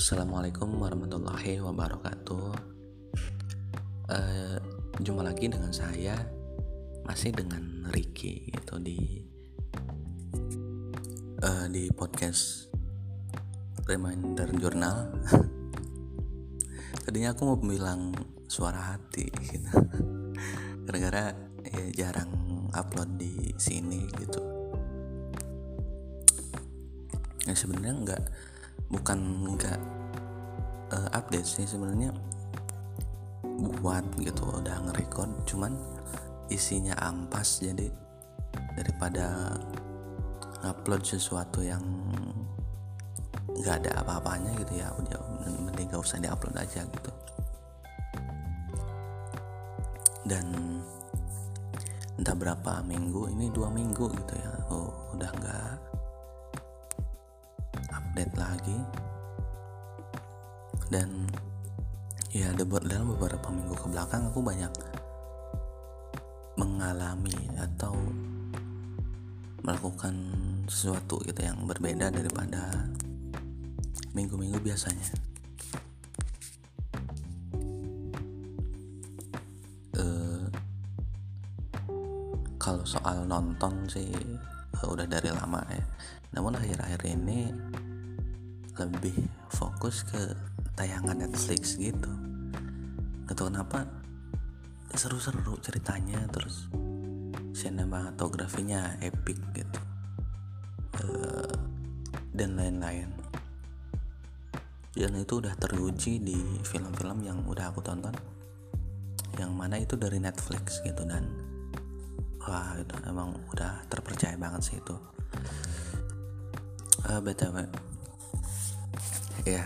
Assalamualaikum warahmatullahi wabarakatuh. Uh, jumpa lagi dengan saya, masih dengan Ricky itu di uh, di podcast Reminder Journal. Tadinya aku mau bilang suara hati, gitu. gara-gara ya, jarang upload di sini gitu. Ya sebenarnya nggak bukan nggak uh, update sih sebenarnya buat gitu udah ngerekord cuman isinya ampas jadi daripada upload sesuatu yang nggak ada apa-apanya gitu ya udah mending gak usah diupload aja gitu. Dan entah berapa minggu ini dua minggu gitu ya oh udah nggak update lagi. Dan ya dalam beberapa minggu ke belakang aku banyak mengalami atau melakukan sesuatu gitu yang berbeda daripada minggu-minggu biasanya. Uh, kalau soal nonton sih uh, udah dari lama ya. Namun akhir-akhir ini lebih fokus ke tayangan Netflix gitu. Gak tau kenapa seru-seru ceritanya terus sinematografinya epic gitu. Uh, dan lain-lain. Dan itu udah teruji di film-film yang udah aku tonton. Yang mana itu dari Netflix gitu dan wah itu emang udah terpercaya banget sih itu. Uh, btw ya.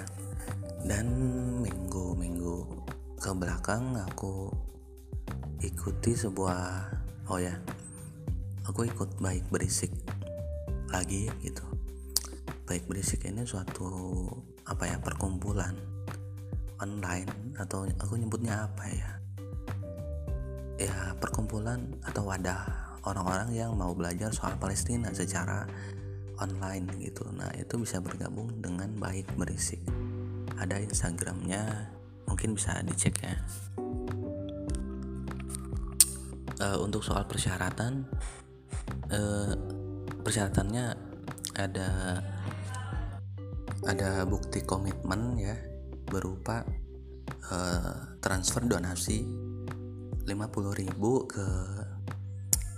Dan minggu-minggu ke belakang aku ikuti sebuah oh ya aku ikut baik berisik lagi gitu. Baik berisik ini suatu apa ya perkumpulan online atau aku nyebutnya apa ya? Ya perkumpulan atau wadah orang-orang yang mau belajar soal Palestina secara online gitu. Nah itu bisa bergabung dengan baik berisik. Ada Instagramnya mungkin bisa dicek ya. Uh, untuk soal persyaratan uh, persyaratannya ada ada bukti komitmen ya berupa uh, transfer donasi 50.000 ke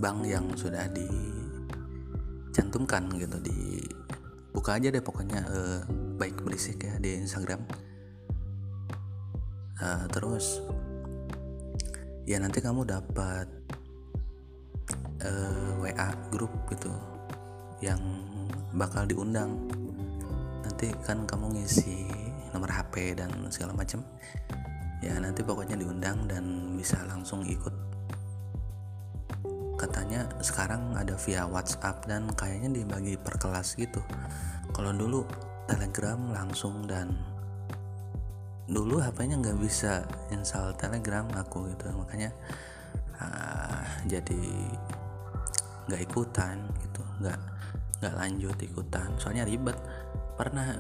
bank yang sudah dicantumkan gitu di buka aja deh pokoknya uh, baik berisik ya di Instagram. Uh, terus ya nanti kamu dapat uh, eh, WA grup gitu yang bakal diundang. Nanti kan kamu ngisi nomor HP dan segala macam ya nanti pokoknya diundang dan bisa langsung ikut katanya sekarang ada via WhatsApp dan kayaknya dibagi per kelas gitu. Kalau dulu Telegram langsung dan dulu HP-nya nggak bisa install Telegram aku gitu. Makanya uh, jadi nggak ikutan gitu. Nggak nggak lanjut ikutan. Soalnya ribet. Pernah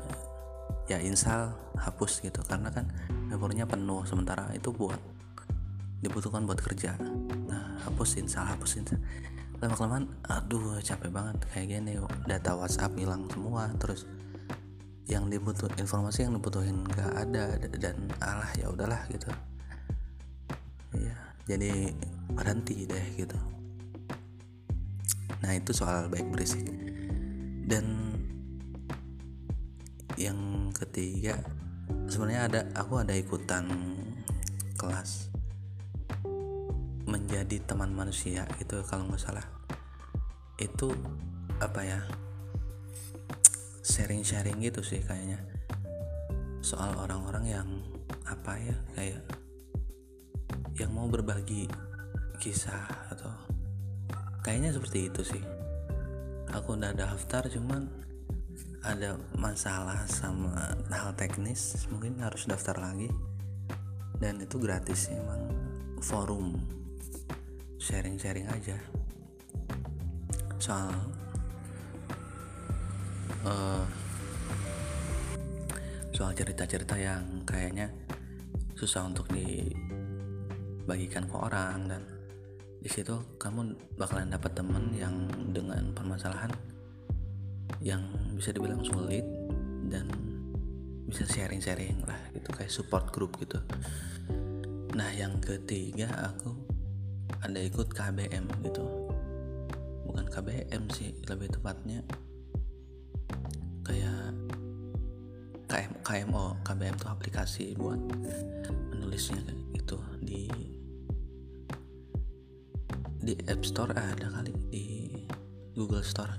ya install hapus gitu. Karena kan memorinya penuh. Sementara itu buat dibutuhkan buat kerja nah hapus install hapus install lama kelamaan aduh capek banget. Kayak gini data WhatsApp hilang semua. Terus yang dibutuh informasi yang dibutuhin nggak ada. Dan alah ya udahlah gitu. Ya jadi berhenti deh gitu. Nah itu soal baik berisik. Dan yang ketiga sebenarnya ada aku ada ikutan kelas menjadi teman manusia itu kalau nggak salah. Itu apa ya? Sharing-sharing gitu sih kayaknya. Soal orang-orang yang apa ya kayak yang mau berbagi kisah atau kayaknya seperti itu sih. Aku udah daftar cuman ada masalah sama hal teknis mungkin harus daftar lagi. Dan itu gratis emang forum sharing-sharing aja. Soal uh, soal cerita-cerita yang kayaknya susah untuk dibagikan ke orang dan di situ kamu bakalan dapat temen yang dengan permasalahan yang bisa dibilang sulit dan bisa sharing-sharing lah gitu kayak support group gitu. Nah yang ketiga aku ada ikut KBM gitu. Bukan KBM sih lebih tepatnya kayak KM, KMO KBM itu aplikasi buat menulisnya gitu. Di di App Store ada kali di Google Store.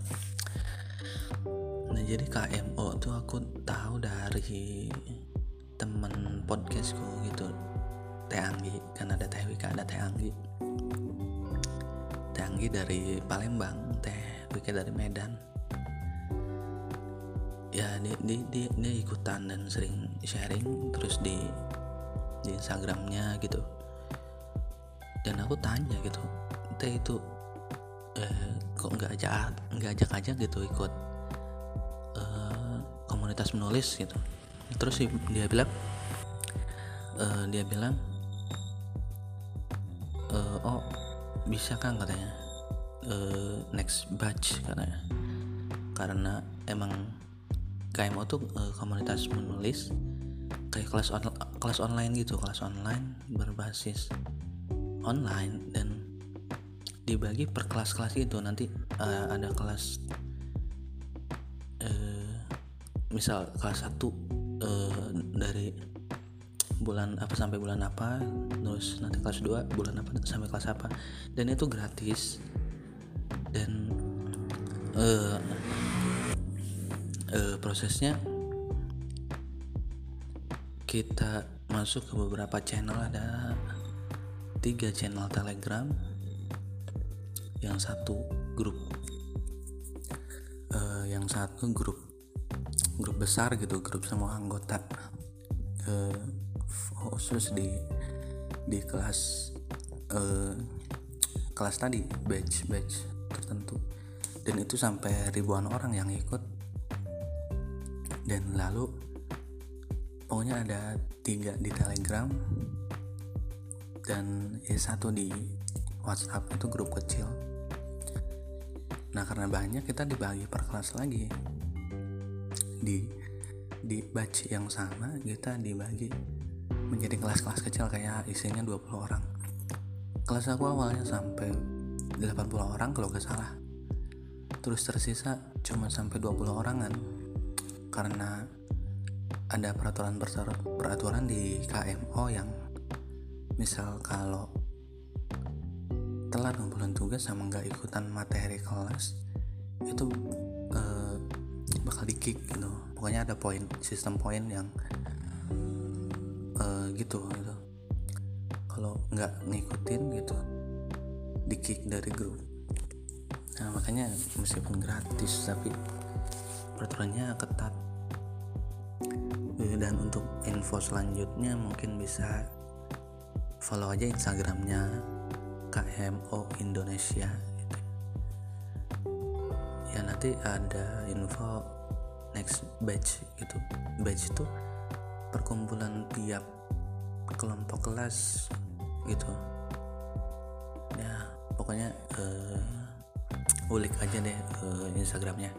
Nah jadi KMO tuh aku tahu dari temen podcastku gitu Teh Anggi. Kan ada Teh Wika ada Teh Anggi Anggi dari Palembang Teh Wika dari Medan. Ya dia, dia, dia, dia ikutan dan sering sharing terus di di Instagramnya gitu. Dan aku tanya gitu teh itu eh, kok nggak ajak nggak ajak aja gitu ikut eh, komunitas menulis gitu? Terus dia bilang eh, dia bilang eh, oh bisa kan katanya eh, next batch katanya karena emang KMO tuh uh, komunitas menulis kayak kelas on kelas online gitu kelas online berbasis online dan dibagi per kelas-kelas itu nanti uh, ada kelas uh, misal kelas 1 uh, dari bulan apa sampai bulan apa terus nanti kelas 2 bulan apa sampai kelas apa. Dan itu gratis dan uh, uh, prosesnya kita masuk ke beberapa channel. Ada tiga channel telegram. Yang satu grup uh, yang satu grup grup besar gitu grup semua anggota uh, khusus di di kelas uh, kelas tadi batch batch tertentu. Dan itu sampai ribuan orang yang ikut. Dan lalu pokoknya ada tiga di telegram. Dan ya satu di whatsapp itu grup kecil. Nah karena banyak kita dibagi per kelas lagi. Di di batch yang sama kita dibagi menjadi kelas-kelas kecil kayak isinya 20 orang. Kelas aku awalnya sampai 80 orang kalau gak salah. Terus tersisa cuma sampai 20 orangan. Karena ada peraturan peraturan di KMO yang misal kalau telat ngumpulin tugas sama nggak ikutan materi kelas itu uh, bakal di kick gitu. Pokoknya ada poin sistem poin yang uh, gitu gitu. Kalau nggak ngikutin gitu di kick dari grup. Nah makanya meskipun gratis tapi peraturannya ketat. Dan untuk info selanjutnya mungkin bisa follow aja instagramnya KMO Indonesia. Ya nanti ada info next batch gitu. Batch itu perkumpulan tiap kelompok kelas gitu pokoknya uh, ulik aja deh uh, instagramnya.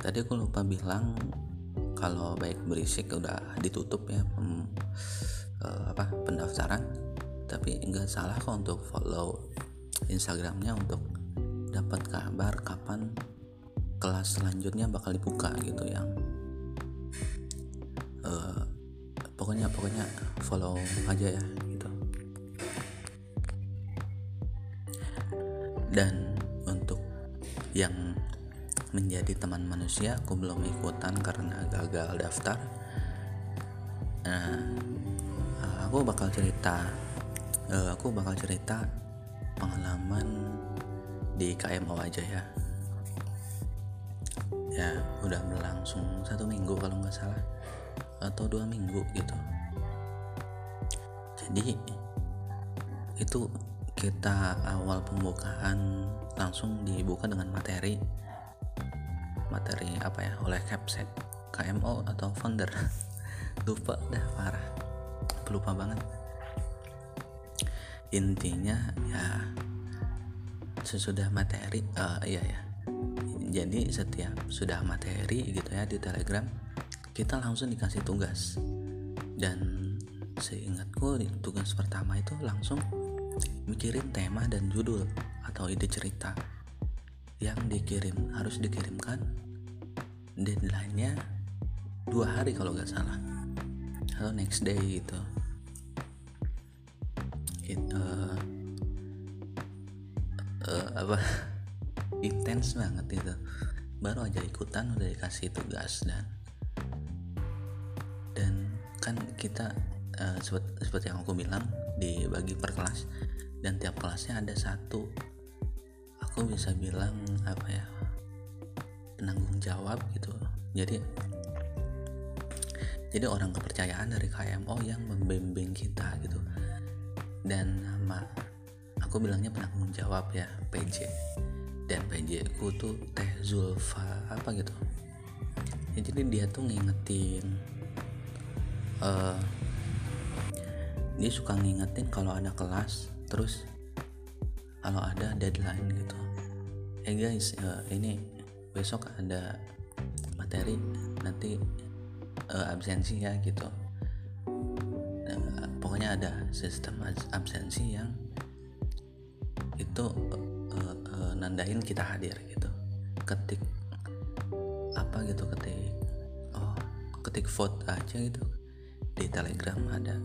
Tadi aku lupa bilang kalau baik berisik udah ditutup ya pem, uh, apa pendaftaran. Tapi nggak salah kok untuk follow instagramnya untuk dapat kabar kapan kelas selanjutnya bakal dibuka gitu yang uh, pokoknya pokoknya follow aja ya gitu. Dan untuk yang menjadi teman manusia aku belum ikutan karena gagal daftar. Nah aku bakal cerita uh, aku bakal cerita pengalaman di KMO aja ya ya udah berlangsung satu minggu kalau nggak salah atau dua minggu gitu. Jadi itu kita awal pembukaan langsung dibuka dengan materi materi apa ya oleh capsek KMO atau founder. Lupa dah parah. Lupa banget. Intinya ya sesudah materi uh, iya ya jadi setiap sudah materi gitu ya di telegram kita langsung dikasih tugas. Dan seingatku tugas pertama itu langsung mikirin tema dan judul atau ide cerita yang dikirim harus dikirimkan deadline-nya dua hari kalau nggak salah. Atau next day gitu. It, uh, uh, apa intens banget itu. Baru aja ikutan udah dikasih tugas dan dan kan kita uh, seperti, seperti yang aku bilang dibagi per kelas. Dan tiap kelasnya ada satu aku bisa bilang apa ya penanggung jawab gitu. Jadi jadi orang kepercayaan dari KMO yang membimbing kita gitu. Dan nama aku bilangnya penanggung jawab ya PJ dan PJ ku tuh Teh Zulfa apa gitu. Ya, jadi dia tuh ngingetin uh, dia suka ngingetin kalau ada kelas terus kalau ada deadline gitu. Eh guys uh, ini besok ada materi nanti uh, absensi ya gitu. Uh, pokoknya ada sistem absensi yang itu nandain kita hadir gitu. Ketik apa gitu ketik oh ketik vote aja gitu. Di telegram ada.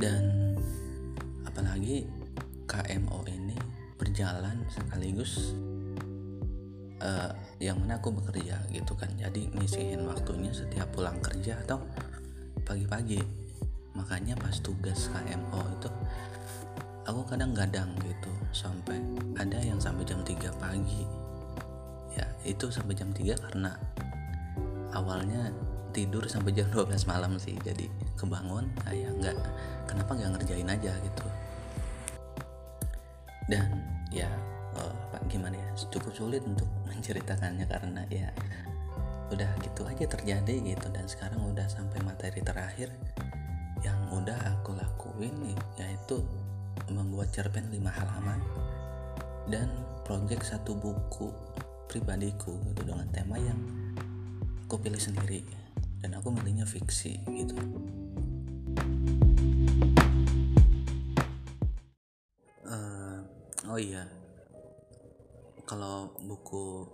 Dan apalagi KMO ini berjalan sekaligus uh, yang mana aku bekerja gitu kan. Jadi ngisiin waktunya setiap pulang kerja atau pagi-pagi. Makanya pas tugas KMO itu aku kadang gadang gitu sampai ada yang sampai jam 3 pagi. Ya itu sampai jam 3 karena awalnya tidur sampai jam 12 malam sih. Jadi kebangun kayak nggak kenapa nggak ngerjain aja gitu? Dan ya uh, pak gimana ya? Cukup sulit untuk menceritakannya karena ya udah gitu aja terjadi gitu. Dan sekarang udah sampai materi terakhir yang udah aku lakuin yaitu membuat cerpen lima halaman dan project satu buku pribadiku gitu dengan tema yang aku pilih sendiri. Dan aku milihnya fiksi gitu. Uh, oh iya. Kalau buku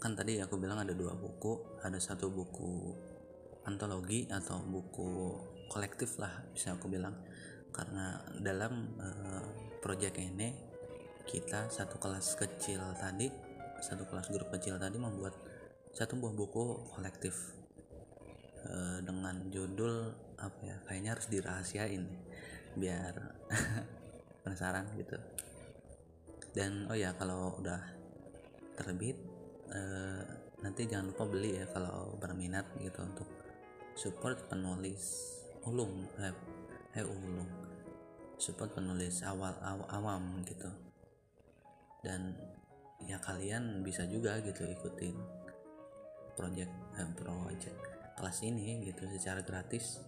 kan tadi aku bilang ada dua buku. Ada satu buku antologi atau buku kolektif lah bisa aku bilang karena dalam uh, project ini kita satu kelas kecil tadi satu kelas grup kecil tadi membuat satu buah buku kolektif. Uh, dengan judul apa ya kayaknya harus dirahasiain biar penasaran gitu. Dan oh ya kalau udah terbit uh, nanti jangan lupa beli ya kalau berminat gitu untuk support penulis ulung eh, eh ulung support penulis awal aw, awam gitu. Dan ya kalian bisa juga gitu ikutin project eh, project kelas ini gitu secara gratis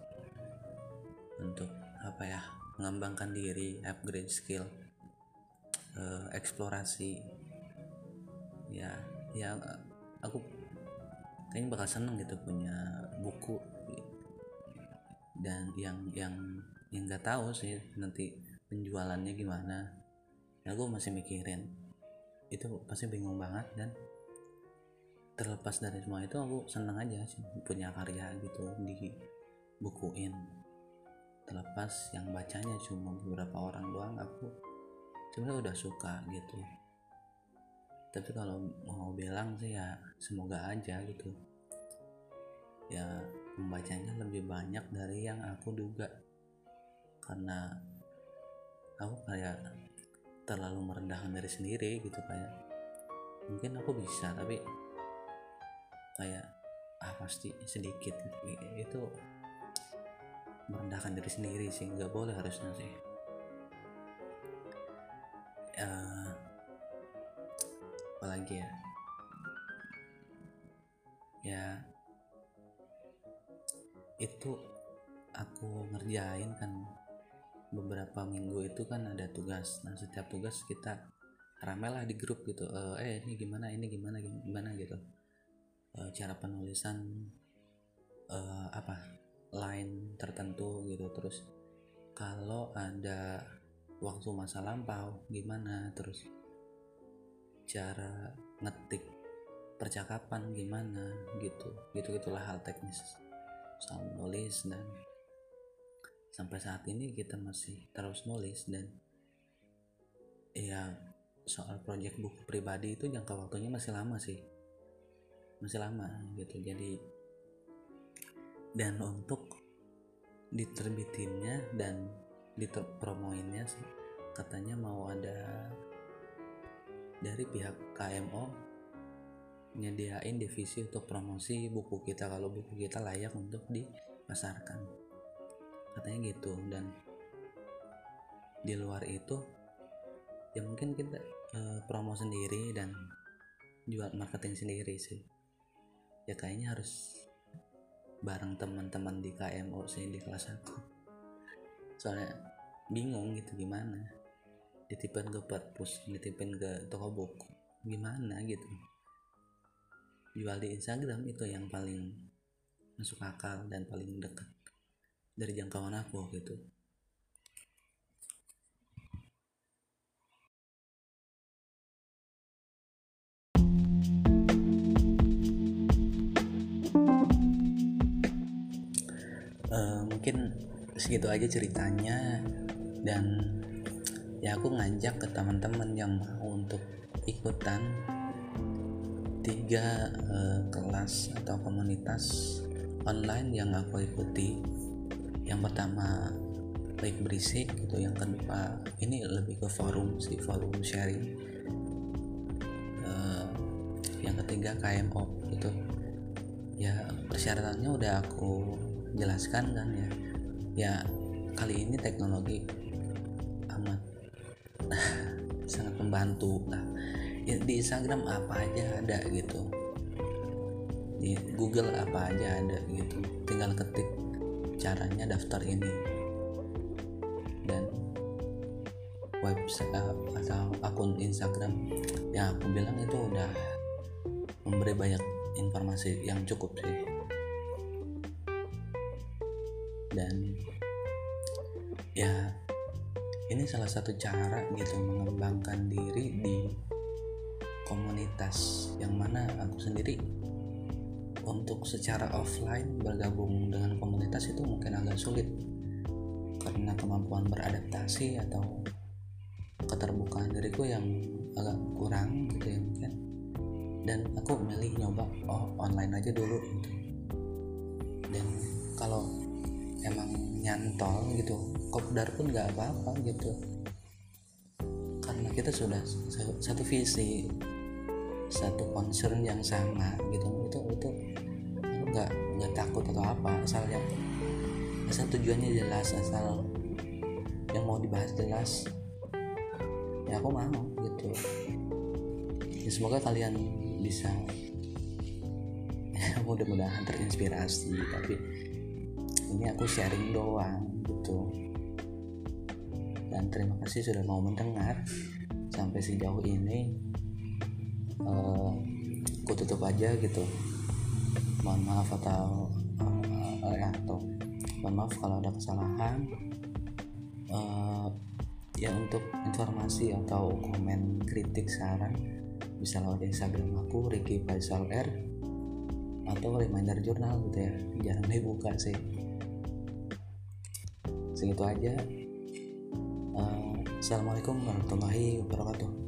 untuk apa ya mengembangkan diri upgrade skill uh, eksplorasi. Ya ya aku kayaknya bakal seneng gitu punya buku. Dan yang yang yang nggak tahu sih nanti penjualannya gimana. Ya gue masih mikirin. Itu pasti bingung banget dan terlepas dari semua itu aku seneng aja sih punya karya gitu di bukuin terlepas yang bacanya cuma beberapa orang doang aku sebenarnya udah suka gitu. Tapi kalau mau bilang sih ya semoga aja gitu. Ya membacanya lebih banyak dari yang aku duga karena aku kayak terlalu merendahkan diri sendiri gitu kayak mungkin aku bisa tapi kayak ah pasti sedikit. Itu merendahkan diri sendiri sih nggak boleh harusnya sih. Uh, apalagi ya? Ya itu aku ngerjain kan beberapa minggu itu kan ada tugas. Nah setiap tugas kita ramelah di grup gitu. Uh, eh ini gimana? Ini gimana? Gimana gitu. Uh, cara penulisan uh, apa line tertentu gitu. Terus kalau ada waktu masa lampau gimana? Terus cara ngetik percakapan gimana? Gitu. Gitu gitulah hal teknis. Soal nulis dan sampai saat ini kita masih terus nulis dan ya soal proyek buku pribadi itu jangka waktunya masih lama sih. Masih lama gitu. Jadi dan untuk diterbitinnya dan dipromoinnya sih katanya mau ada dari pihak KMO nyediain divisi untuk promosi buku kita kalau buku kita layak untuk dipasarkan katanya gitu dan di luar itu ya mungkin kita uh, promo sendiri dan jual marketing sendiri sih. Ya kayaknya harus bareng teman-teman di KMO sih di kelas aku soalnya bingung gitu gimana? Ditipin ke perpus ditipin ke toko buku gimana gitu? Jual di Instagram itu yang paling masuk akal dan paling dekat dari jangkauan aku gitu. Uh, mungkin segitu aja ceritanya dan ya aku ngajak ke teman-teman yang mau untuk ikutan tiga uh, kelas atau komunitas online yang aku ikuti yang pertama baik berisik gitu yang kedua ini lebih ke forum sih forum sharing. Uh, yang ketiga KMO gitu. Ya persyaratannya udah aku jelaskan kan ya. Ya kali ini teknologi amat sangat membantu lah. Ya di Instagram apa aja ada gitu. Di Google apa aja ada gitu. Tinggal ketik caranya daftar ini. Dan website atau akun Instagram yang aku bilang itu udah memberi banyak informasi yang cukup sih. Dan ya ini salah satu cara gitu mengembangkan diri di komunitas yang mana aku sendiri untuk secara offline bergabung dengan komunitas itu mungkin agak sulit. Karena kemampuan beradaptasi atau keterbukaan diriku yang agak kurang gitu ya mungkin. Dan aku milih nyoba oh online aja dulu gitu. Dan kalau emang nyantol gitu kopdar pun nggak apa-apa gitu. Karena kita sudah satu visi satu concern yang sama gitu. Itu itu nggak nggak takut atau apa asal asal tujuannya jelas asal yang mau dibahas jelas ya aku mau gitu. Ya, semoga kalian bisa mudah-mudahan terinspirasi tapi ini aku sharing doang gitu. Dan terima kasih sudah mau mendengar sampai sejauh ini. Uh, aku tutup aja gitu mohon maaf atau uh, ya atau mohon maaf kalau ada kesalahan. Uh, ya untuk informasi atau komen kritik saran bisa lewat instagram aku Ricky Faisal R atau reminder jurnal gitu ya. Jarang dibuka sih. Segitu aja. Uh, assalamualaikum warahmatullahi wabarakatuh